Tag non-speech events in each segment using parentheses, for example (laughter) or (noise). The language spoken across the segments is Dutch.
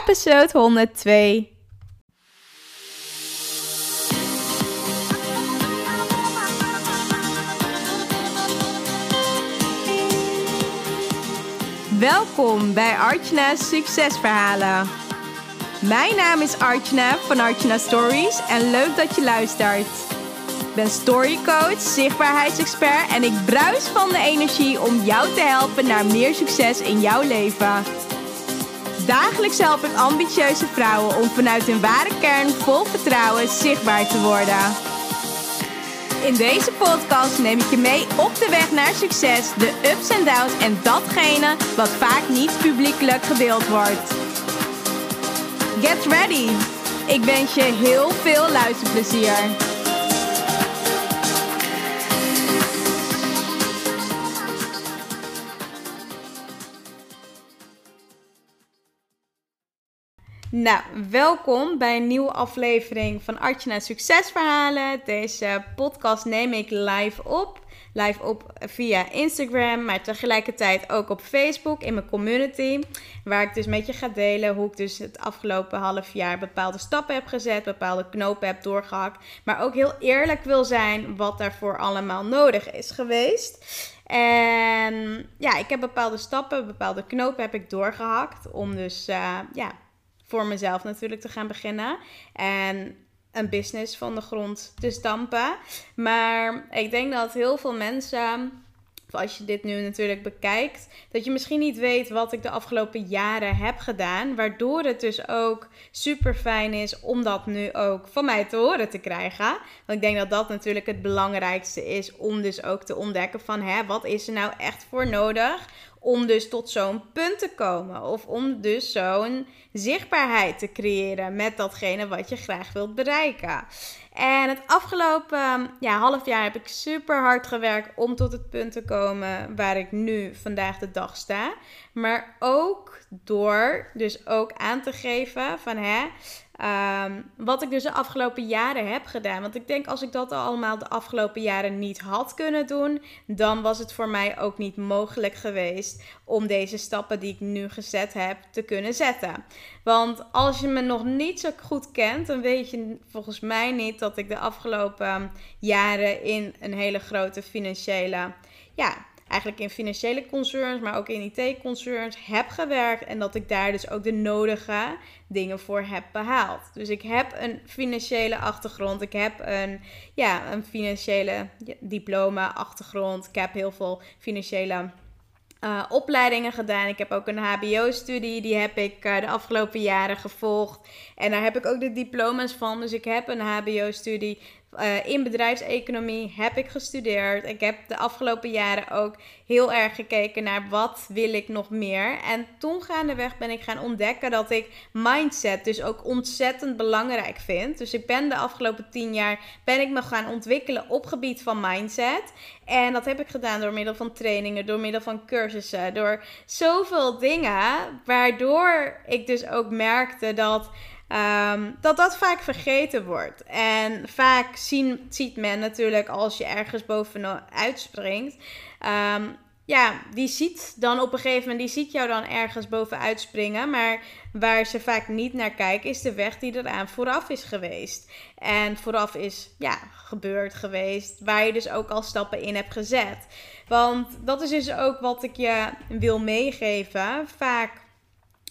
episode 102. Welkom bij Archna's Succesverhalen. Mijn naam is Archna van Archna Stories en leuk dat je luistert. Ik ben storycoach, zichtbaarheidsexpert en ik bruis van de energie om jou te helpen naar meer succes in jouw leven. Dagelijks help ik ambitieuze vrouwen om vanuit hun ware kern vol vertrouwen zichtbaar te worden. In deze podcast neem ik je mee op de weg naar succes, de ups en downs en datgene wat vaak niet publiekelijk gedeeld wordt. Get ready! Ik wens je heel veel luisterplezier. Nou, welkom bij een nieuwe aflevering van Artjana Succesverhalen. Deze podcast neem ik live op. Live op via Instagram, maar tegelijkertijd ook op Facebook in mijn community. Waar ik dus met je ga delen hoe ik dus het afgelopen half jaar bepaalde stappen heb gezet, bepaalde knopen heb doorgehakt. Maar ook heel eerlijk wil zijn wat daarvoor allemaal nodig is geweest. En ja, ik heb bepaalde stappen, bepaalde knopen heb ik doorgehakt om dus uh, ja voor mezelf natuurlijk te gaan beginnen. En een business van de grond te stampen. Maar ik denk dat heel veel mensen als je dit nu natuurlijk bekijkt, dat je misschien niet weet wat ik de afgelopen jaren heb gedaan. Waardoor het dus ook super fijn is om dat nu ook van mij te horen te krijgen. Want ik denk dat dat natuurlijk het belangrijkste is om dus ook te ontdekken van hè, wat is er nou echt voor nodig om dus tot zo'n punt te komen. Of om dus zo'n zichtbaarheid te creëren met datgene wat je graag wilt bereiken. En het afgelopen ja, half jaar heb ik super hard gewerkt om tot het punt te komen waar ik nu vandaag de dag sta. Maar ook door dus ook aan te geven van hè, Um, wat ik dus de afgelopen jaren heb gedaan. Want ik denk als ik dat allemaal de afgelopen jaren niet had kunnen doen, dan was het voor mij ook niet mogelijk geweest om deze stappen die ik nu gezet heb te kunnen zetten. Want als je me nog niet zo goed kent, dan weet je volgens mij niet dat ik de afgelopen jaren in een hele grote financiële ja, eigenlijk in financiële concerns, maar ook in IT-concerns heb gewerkt. En dat ik daar dus ook de nodige dingen voor heb behaald. Dus ik heb een financiële achtergrond. Ik heb een, ja, een financiële diploma-achtergrond. Ik heb heel veel financiële uh, opleidingen gedaan. Ik heb ook een HBO-studie, die heb ik uh, de afgelopen jaren gevolgd. En daar heb ik ook de diploma's van. Dus ik heb een HBO-studie uh, in bedrijfseconomie heb ik gestudeerd. Ik heb de afgelopen jaren ook heel erg gekeken naar wat wil ik nog meer. En toen gaandeweg ben ik gaan ontdekken dat ik mindset dus ook ontzettend belangrijk vind. Dus ik ben de afgelopen tien jaar ben ik me gaan ontwikkelen op gebied van mindset. En dat heb ik gedaan door middel van trainingen, door middel van cursussen, door zoveel dingen. Waardoor ik dus ook merkte dat Um, dat dat vaak vergeten wordt. En vaak zien, ziet men natuurlijk als je ergens bovenuit springt. Um, ja, die ziet dan op een gegeven moment, die ziet jou dan ergens bovenuit springen. Maar waar ze vaak niet naar kijken, is de weg die eraan vooraf is geweest. En vooraf is, ja, gebeurd geweest. Waar je dus ook al stappen in hebt gezet. Want dat is dus ook wat ik je wil meegeven. Vaak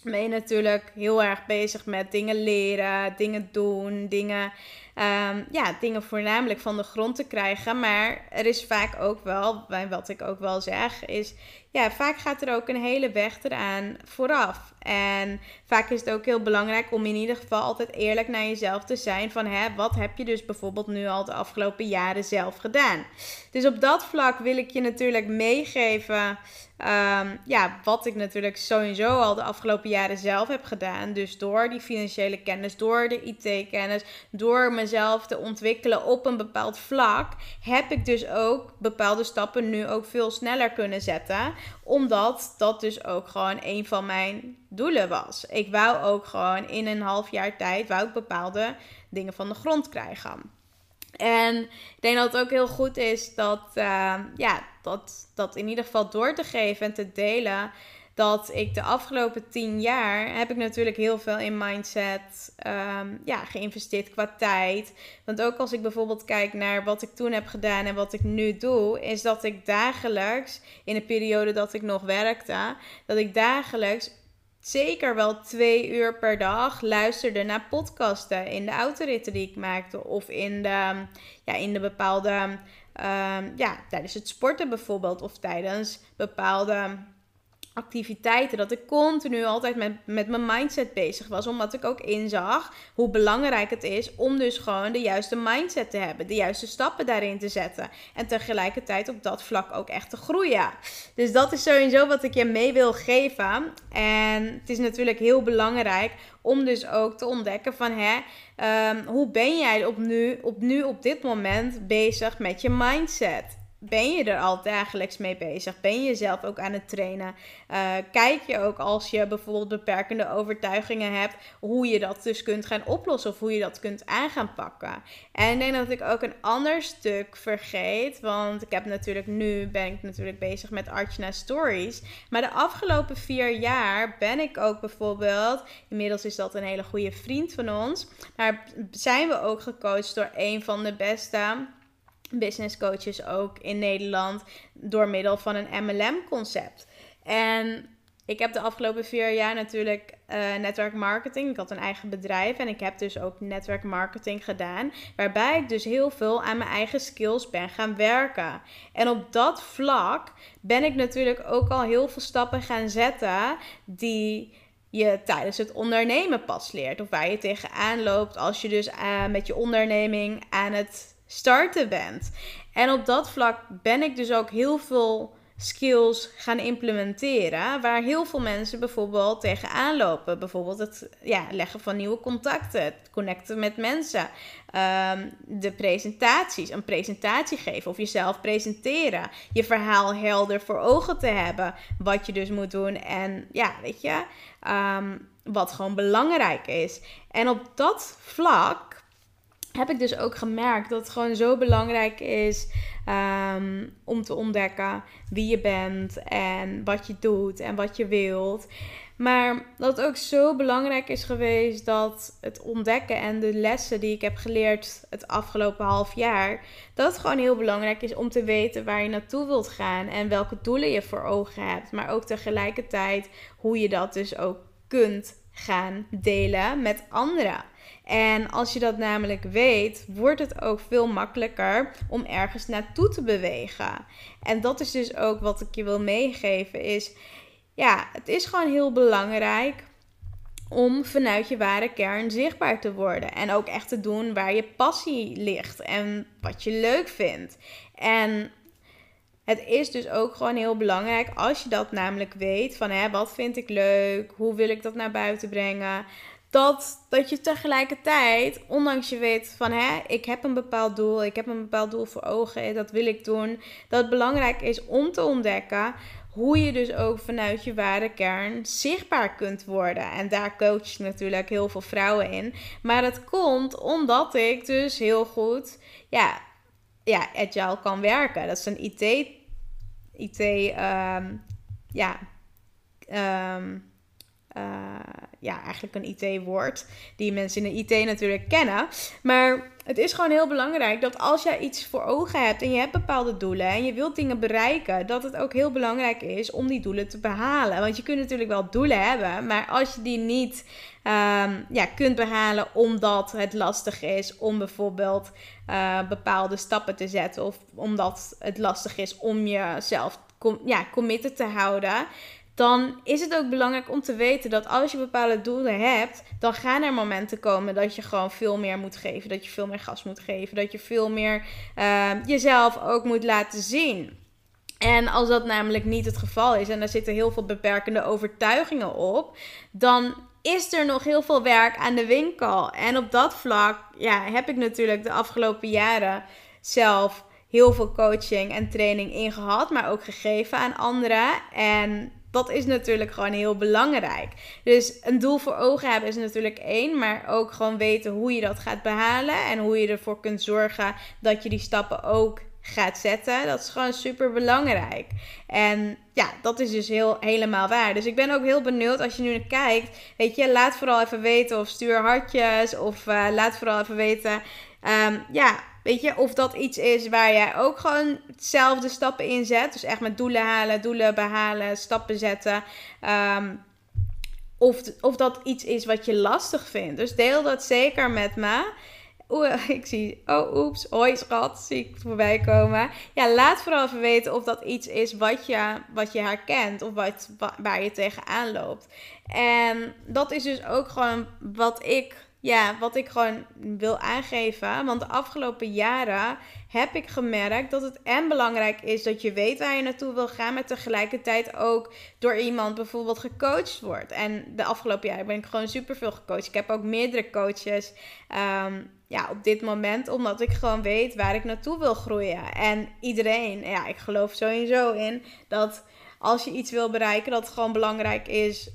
ben je natuurlijk heel erg bezig met dingen leren, dingen doen, dingen, um, ja, dingen voornamelijk van de grond te krijgen. Maar er is vaak ook wel, wat ik ook wel zeg, is ja, vaak gaat er ook een hele weg eraan vooraf. En vaak is het ook heel belangrijk om in ieder geval altijd eerlijk naar jezelf te zijn. Van hè, wat heb je dus bijvoorbeeld nu al de afgelopen jaren zelf gedaan? Dus op dat vlak wil ik je natuurlijk meegeven. Um, ja, wat ik natuurlijk sowieso al de afgelopen jaren zelf heb gedaan. Dus door die financiële kennis, door de IT-kennis, door mezelf te ontwikkelen op een bepaald vlak, heb ik dus ook bepaalde stappen nu ook veel sneller kunnen zetten. Omdat dat dus ook gewoon een van mijn doelen was. Ik wou ook gewoon in een half jaar tijd wou ik bepaalde dingen van de grond krijgen. En ik denk dat het ook heel goed is dat, uh, ja, dat, dat in ieder geval door te geven en te delen dat ik de afgelopen tien jaar heb ik natuurlijk heel veel in mindset ehm, ja, geïnvesteerd qua tijd. Want ook als ik bijvoorbeeld kijk naar wat ik toen heb gedaan en wat ik nu doe, is dat ik dagelijks, in de periode dat ik nog werkte, dat ik dagelijks zeker wel twee uur per dag luisterde naar podcasten in de autoritten die ik maakte of in de, ja, in de bepaalde, um, ja, tijdens het sporten bijvoorbeeld of tijdens bepaalde activiteiten. Dat ik continu altijd met, met mijn mindset bezig was. Omdat ik ook inzag hoe belangrijk het is om dus gewoon de juiste mindset te hebben. De juiste stappen daarin te zetten. En tegelijkertijd op dat vlak ook echt te groeien. Dus dat is sowieso wat ik je mee wil geven. En het is natuurlijk heel belangrijk om dus ook te ontdekken van hè, um, hoe ben jij op nu, op nu op dit moment bezig met je mindset? Ben je er al dagelijks mee bezig? Ben je zelf ook aan het trainen? Uh, kijk je ook als je bijvoorbeeld beperkende overtuigingen hebt, hoe je dat dus kunt gaan oplossen of hoe je dat kunt aan gaan pakken? En ik denk dat ik ook een ander stuk vergeet, want ik heb natuurlijk nu ben ik natuurlijk bezig met Archana Stories, maar de afgelopen vier jaar ben ik ook bijvoorbeeld, inmiddels is dat een hele goede vriend van ons, maar zijn we ook gecoacht door een van de beste business coaches ook in Nederland door middel van een MLM-concept. En ik heb de afgelopen vier jaar natuurlijk uh, netwerk marketing. Ik had een eigen bedrijf en ik heb dus ook netwerk marketing gedaan. Waarbij ik dus heel veel aan mijn eigen skills ben gaan werken. En op dat vlak ben ik natuurlijk ook al heel veel stappen gaan zetten die je tijdens het ondernemen pas leert. Of waar je tegenaan loopt als je dus uh, met je onderneming aan het starten bent. En op dat vlak ben ik dus ook heel veel skills gaan implementeren. Waar heel veel mensen bijvoorbeeld tegenaan lopen. Bijvoorbeeld het ja, leggen van nieuwe contacten, het connecten met mensen, ehm, de presentaties, een presentatie geven of jezelf presenteren. Je verhaal helder voor ogen te hebben, wat je dus moet doen. En ja, weet je, ehm, wat gewoon belangrijk is. En op dat vlak heb ik dus ook gemerkt dat het gewoon zo belangrijk is ehm, om te ontdekken wie je bent en wat je doet en wat je wilt. Maar dat het ook zo belangrijk is geweest dat het ontdekken en de lessen die ik heb geleerd het afgelopen half jaar, dat het gewoon heel belangrijk is om te weten waar je naartoe wilt gaan en welke doelen je voor ogen hebt. Maar ook tegelijkertijd hoe je dat dus ook kunt gaan delen met anderen. En als je dat namelijk weet, wordt het ook veel makkelijker om ergens naartoe te bewegen. En dat is dus ook wat ik je wil meegeven is ja, het is gewoon heel belangrijk om vanuit je ware kern zichtbaar te worden en ook echt te doen waar je passie ligt en wat je leuk vindt. En het is dus ook gewoon heel belangrijk als je dat namelijk weet van hè, wat vind ik leuk, hoe wil ik dat naar buiten brengen, dat, dat je tegelijkertijd, ondanks je weet van hè, ik heb een bepaald doel, ik heb een bepaald doel voor ogen, dat wil ik doen, dat het belangrijk is om te ontdekken hoe je dus ook vanuit je ware kern zichtbaar kunt worden. En daar coach natuurlijk heel veel vrouwen in. Maar het komt omdat ik dus heel goed ja, ja, agile kan werken. Dat is een IT, IT um, ja, um, uh, ja, eigenlijk een IT-woord. Die mensen in de IT natuurlijk kennen. Maar het is gewoon heel belangrijk dat als jij iets voor ogen hebt en je hebt bepaalde doelen en je wilt dingen bereiken, dat het ook heel belangrijk is om die doelen te behalen. Want je kunt natuurlijk wel doelen hebben, maar als je die niet um, ja, kunt behalen omdat het lastig is om bijvoorbeeld uh, bepaalde stappen te zetten of omdat het lastig is om jezelf ja, committed te houden dan is het ook belangrijk om te weten dat als je bepaalde doelen hebt, dan gaan er momenten komen dat je gewoon veel meer moet geven, dat je veel meer gas moet geven, dat je veel meer uh, jezelf ook moet laten zien. En als dat namelijk niet het geval is en daar zitten heel veel beperkende overtuigingen op, dan is er nog heel veel werk aan de winkel. En op dat vlak ja, heb ik natuurlijk de afgelopen jaren zelf heel veel coaching en training ingehad, maar ook gegeven aan anderen. En dat is natuurlijk gewoon heel belangrijk. Dus een doel voor ogen hebben is natuurlijk één, maar ook gewoon weten hoe je dat gaat behalen en hoe je ervoor kunt zorgen dat je die stappen ook gaat zetten. Dat is gewoon super belangrijk. En ja, dat is dus heel, helemaal waar. Dus ik ben ook heel benieuwd als je nu kijkt. Weet je, laat vooral even weten of stuur hartjes. Of uh, laat vooral even weten. Um, ja, weet je, of dat iets is waar jij ook gewoon hetzelfde stappen in zet. Dus echt met doelen halen, doelen behalen, stappen zetten. Um, of, of dat iets is wat je lastig vindt. Dus deel dat zeker met me. Oeh, (laughs) ik zie, oh oeps, hoi schat, zie ik voorbij komen. Ja, laat vooral even weten of dat iets is wat je, wat je herkent of wat, waar je tegenaan loopt. En dat is dus ook gewoon wat ik ja, wat ik gewoon wil aangeven. Want de afgelopen jaren heb ik gemerkt dat het en belangrijk is dat je weet waar je naartoe wil gaan, maar tegelijkertijd ook door iemand bijvoorbeeld gecoacht wordt. En de afgelopen jaren ben ik gewoon super veel gecoacht. Ik heb ook meerdere coaches um, ja, op dit moment, omdat ik gewoon weet waar ik naartoe wil groeien. En iedereen, ja, ik geloof sowieso in dat als je iets wil bereiken, dat gewoon belangrijk is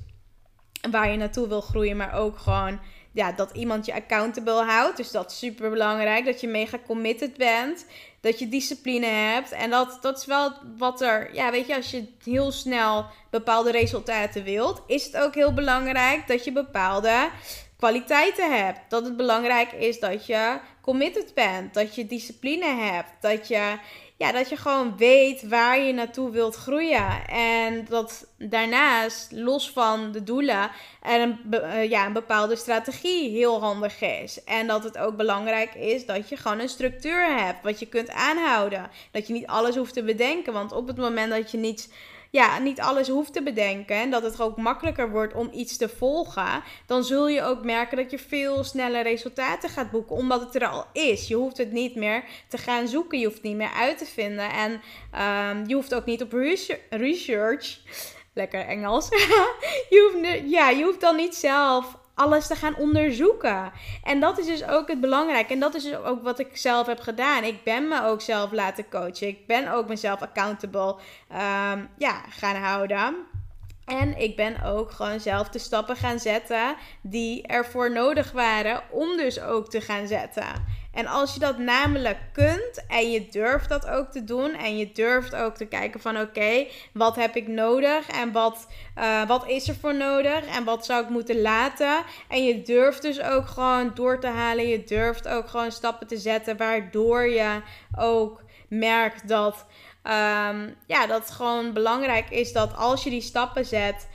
waar je naartoe wil groeien, maar ook gewoon ja, dat iemand je accountable houdt. Dus dat is super belangrijk. Dat je mega committed bent. Dat je discipline hebt. En dat, dat is wel wat er. Ja, weet je, als je heel snel bepaalde resultaten wilt, is het ook heel belangrijk dat je bepaalde kwaliteiten hebt. Dat het belangrijk is dat je committed bent. Dat je discipline hebt. Dat je ja, dat je gewoon weet waar je naartoe wilt groeien. En dat daarnaast, los van de doelen, er een, eh, ja, een bepaalde strategie heel handig is. En dat het ook belangrijk is dat je gewoon een structuur hebt, wat je kunt aanhouden. Dat je niet alles hoeft te bedenken, want op het moment dat je niet ja, niet alles hoeft te bedenken en dat het ook makkelijker wordt om iets te volgen, dan zul je ook merken dat je veel sneller resultaten gaat boeken, omdat het er al is. Je hoeft het niet meer te gaan zoeken, je hoeft het niet meer uit te vinden en um, je hoeft ook niet op research, lekker Engels, (laughs) je hoeft, ja, je hoeft dan niet zelf alles te gaan onderzoeken. En dat is dus ook het belangrijke. En dat is dus ook wat ik zelf heb gedaan. Ik ben me ook zelf laten coachen. Ik ben ook mezelf accountable um, ja, gaan houden. En ik ben ook gewoon zelf de stappen gaan zetten die ervoor nodig waren om dus ook te gaan zetten. En als je dat namelijk kunt en je durft dat ook te doen en je durft ook te kijken van oké, wat heb ik nodig en wat, uh, wat is er voor nodig en wat zou ik moeten laten. En je durft dus ook gewoon door te halen, je durft ook gewoon stappen te zetten waardoor je ook merkt dat, um, ja, dat het gewoon belangrijk is dat als je die stappen zet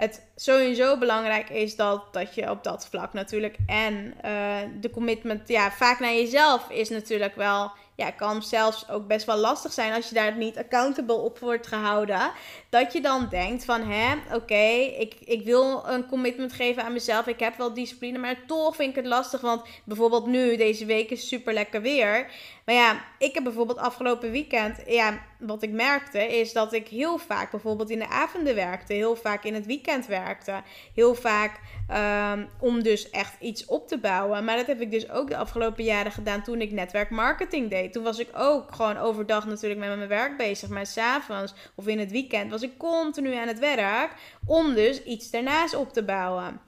het sowieso belangrijk is dat, dat je op dat vlak natuurlijk en uh, de commitment, ja, vaak naar jezelf is natuurlijk wel ja, kan zelfs ook best wel lastig zijn als je daar niet accountable op wordt gehouden. Dat je dan denkt van, hè, oké, ik, ik wil een commitment geven aan mezelf. Ik heb wel discipline, maar toch vind ik het lastig. Want bijvoorbeeld nu, deze week is super lekker weer. Maar ja, ik heb bijvoorbeeld afgelopen weekend, ja, wat ik merkte, is dat ik heel vaak bijvoorbeeld in de avonden werkte. Heel vaak in het weekend werkte. Heel vaak um, om dus echt iets op te bouwen. Maar dat heb ik dus ook de afgelopen jaren gedaan toen ik netwerkmarketing deed. Toen was ik ook gewoon overdag natuurlijk met mijn werk bezig. Maar s'avonds of in het weekend was ik continu aan het werk. Om dus iets daarnaast op te bouwen.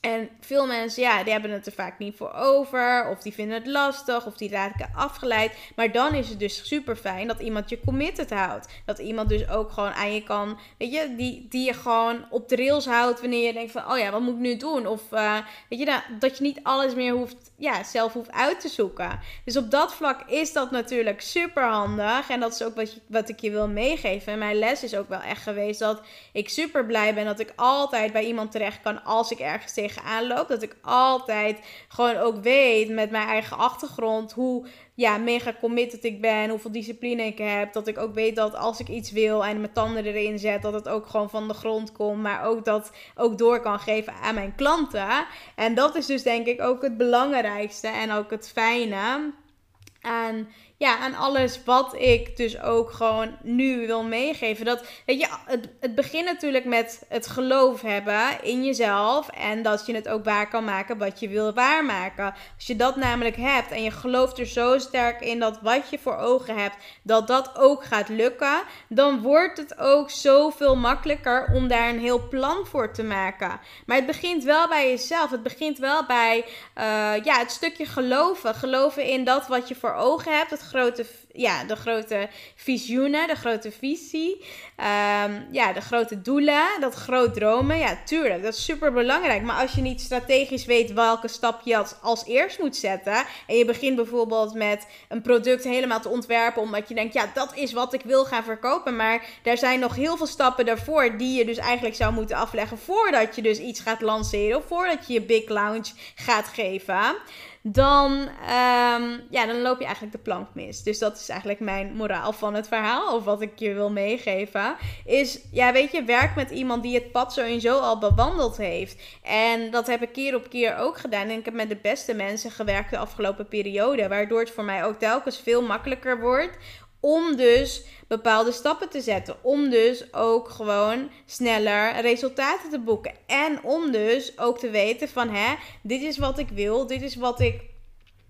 En veel mensen, ja, die hebben het er vaak niet voor over. Of die vinden het lastig. Of die raken afgeleid. Maar dan is het dus super fijn dat iemand je committed houdt. Dat iemand dus ook gewoon aan je kan. Weet je, die, die je gewoon op de rails houdt. Wanneer je denkt van, oh ja, wat moet ik nu doen? Of uh, weet je, dat, dat je niet alles meer hoeft, ja, zelf hoeft uit te zoeken. Dus op dat vlak is dat natuurlijk super handig. En dat is ook wat, je, wat ik je wil meegeven. En mijn les is ook wel echt geweest dat ik super blij ben dat ik altijd bij iemand terecht kan als ik ergens tegen tegenaan Dat ik altijd gewoon ook weet met mijn eigen achtergrond hoe ja, mega committed ik ben, hoeveel discipline ik heb. Dat ik ook weet dat als ik iets wil en mijn tanden erin zet, dat het ook gewoon van de grond komt. Maar ook dat ook door kan geven aan mijn klanten. En dat is dus denk ik ook het belangrijkste en ook het fijne. En ja, aan alles wat ik dus ook gewoon nu wil meegeven. Dat, weet je, het, begint natuurlijk met het geloof hebben in jezelf. En dat je het ook waar kan maken wat je wil waarmaken. Als je dat namelijk hebt en je gelooft er zo sterk in dat wat je voor ogen hebt, dat dat ook gaat lukken. Dan wordt het ook zoveel makkelijker om daar een heel plan voor te maken. Maar het begint wel bij jezelf. Het begint wel bij uh, ja, het stukje geloven. Geloven in dat wat je voor ogen hebt. Het grote, ja, de grote visioenen, de grote visie. Ehm, ja, de grote doelen, dat groot dromen. Ja, tuurlijk, dat is super belangrijk. Maar als je niet strategisch weet welke stap je als, als eerst moet zetten. En je begint bijvoorbeeld met een product helemaal te ontwerpen. Omdat je denkt, ja, dat is wat ik wil gaan verkopen. Maar er zijn nog heel veel stappen daarvoor die je dus eigenlijk zou moeten afleggen. Voordat je dus iets gaat lanceren. Of voordat je je big launch gaat geven dan, um, ja, dan loop je eigenlijk de plank mis. Dus dat is eigenlijk mijn moraal van het verhaal, of wat ik je wil meegeven. Is, ja, weet je, werk met iemand die het pad sowieso al bewandeld heeft. En dat heb ik keer op keer ook gedaan. En ik heb met de beste mensen gewerkt de afgelopen periode, waardoor het voor mij ook telkens veel makkelijker wordt om dus bepaalde stappen te zetten. Om dus ook gewoon sneller resultaten te boeken. En om dus ook te weten van hè, dit is wat ik wil, dit is wat ik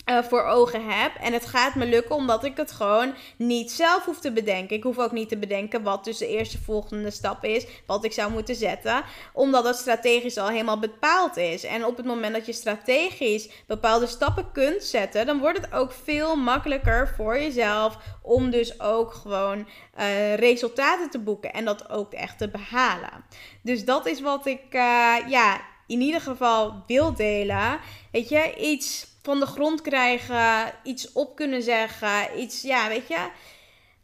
uh, voor ogen heb. En het gaat me lukken omdat ik het gewoon niet zelf hoef te bedenken. Ik hoef ook niet te bedenken wat dus de eerste volgende stap is. Wat ik zou moeten zetten. Omdat het strategisch al helemaal bepaald is. En op het moment dat je strategisch bepaalde stappen kunt zetten. Dan wordt het ook veel makkelijker voor jezelf. Om dus ook gewoon uh, resultaten te boeken. En dat ook echt te behalen. Dus dat is wat ik uh, ja, in ieder geval wil delen. Weet je, iets van de grond krijgen, iets op kunnen zeggen, iets, ja, weet je,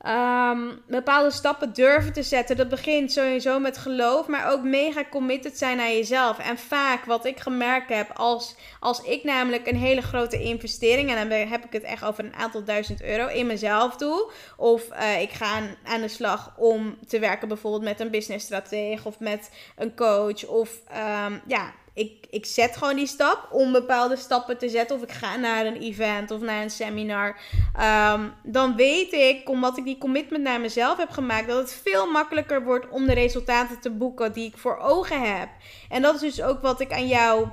um, bepaalde stappen durven te zetten. Dat begint sowieso met geloof, maar ook mega committed zijn aan jezelf. En vaak wat ik gemerkt heb, als, als ik namelijk een hele grote investering, en dan heb ik het echt over een aantal duizend euro, in mezelf doe, of uh, ik ga aan, de slag om te werken bijvoorbeeld met een businessstratege of met een coach, of um, ja ik, ik zet gewoon die stap om bepaalde stappen te zetten. Of ik ga naar een event of naar een seminar. Um, dan weet ik, omdat ik die commitment naar mezelf heb gemaakt, dat het veel makkelijker wordt om de resultaten te boeken die ik voor ogen heb. En dat is dus ook wat ik aan jou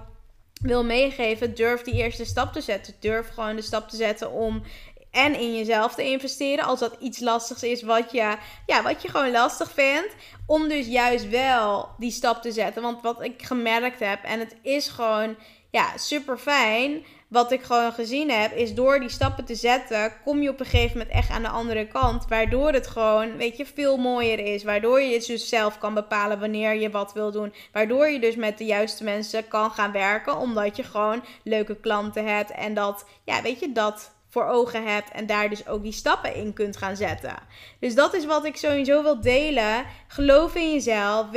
wil meegeven. Durf die eerste stap te zetten. Durf gewoon de stap te zetten om en in jezelf te investeren. Als dat iets lastigs is wat je, ja, wat je gewoon lastig vindt. Om dus juist wel die stap te zetten. Want wat ik gemerkt heb, en het is gewoon ja, super fijn. Wat ik gewoon gezien heb, is door die stappen te zetten, kom je op een gegeven moment echt aan de andere kant. Waardoor het gewoon, weet je, veel mooier is. Waardoor je het dus zelf kan bepalen wanneer je wat wil doen. Waardoor je dus met de juiste mensen kan gaan werken. Omdat je gewoon leuke klanten hebt. En dat, ja, weet je, dat voor ogen hebt en daar dus ook die stappen in kunt gaan zetten. Dus dat is wat ik sowieso wil delen. Geloof in jezelf.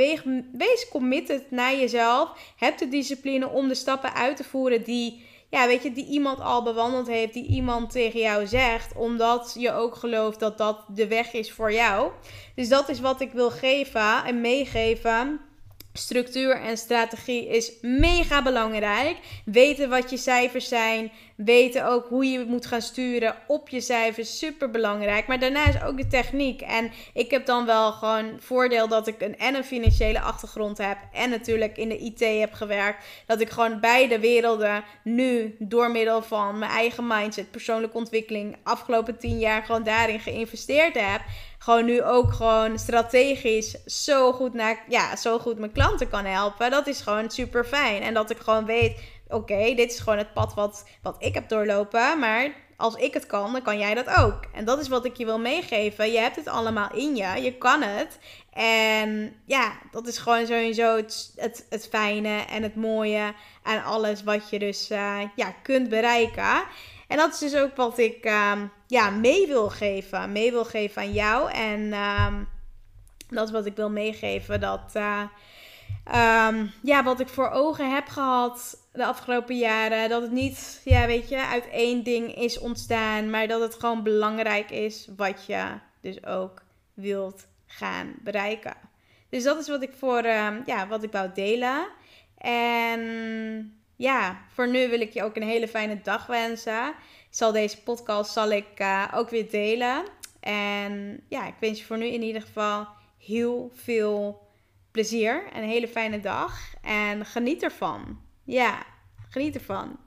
Wees, committed naar jezelf. Heb de discipline om de stappen uit te voeren die, ja, weet je, die iemand al bewandeld heeft, die iemand tegen jou zegt, omdat je ook gelooft dat dat de weg is voor jou. Dus dat is wat ik wil geven en meegeven. Structuur en strategie is mega belangrijk. Weten wat je cijfers zijn. Weten ook hoe je moet gaan sturen op je cijfers. Super belangrijk. Maar daarna is ook de techniek. En ik heb dan wel gewoon voordeel dat ik een, en een financiële achtergrond heb. En natuurlijk in de IT heb gewerkt. Dat ik gewoon beide werelden nu door middel van mijn eigen mindset, persoonlijke ontwikkeling, afgelopen tien jaar gewoon daarin geïnvesteerd heb gewoon nu ook gewoon strategisch zo goed, naar, ja, zo goed mijn klanten kan helpen. Dat is gewoon super fijn. En dat ik gewoon weet, oké, dit is gewoon het pad wat, wat ik heb doorlopen. Maar als ik het kan, dan kan jij dat ook. En dat is wat ik je wil meegeven. Je hebt het allemaal in je. Je kan het. En ja, dat is gewoon sowieso het, het, het fijne en het mooie aan alles wat je dus uh, ja, kunt bereiken. En dat is dus ook wat ik um, ja, mee wil geven. Mee wil geven aan jou. En um, dat is wat ik wil meegeven. Dat uh, um, ja, wat ik voor ogen heb gehad de afgelopen jaren. Dat het niet, ja, weet je, uit één ding is ontstaan. Maar dat het gewoon belangrijk is wat je dus ook wilt gaan bereiken. Dus dat is wat ik voor, ja, wat ik wou delen. En ja, voor nu wil ik je ook een hele fijne dag wensen. Zal deze podcast zal ik, uh, ook weer delen. En ja, ik wens je voor nu in ieder geval heel veel plezier en een hele fijne dag. En geniet ervan. Ja, geniet ervan.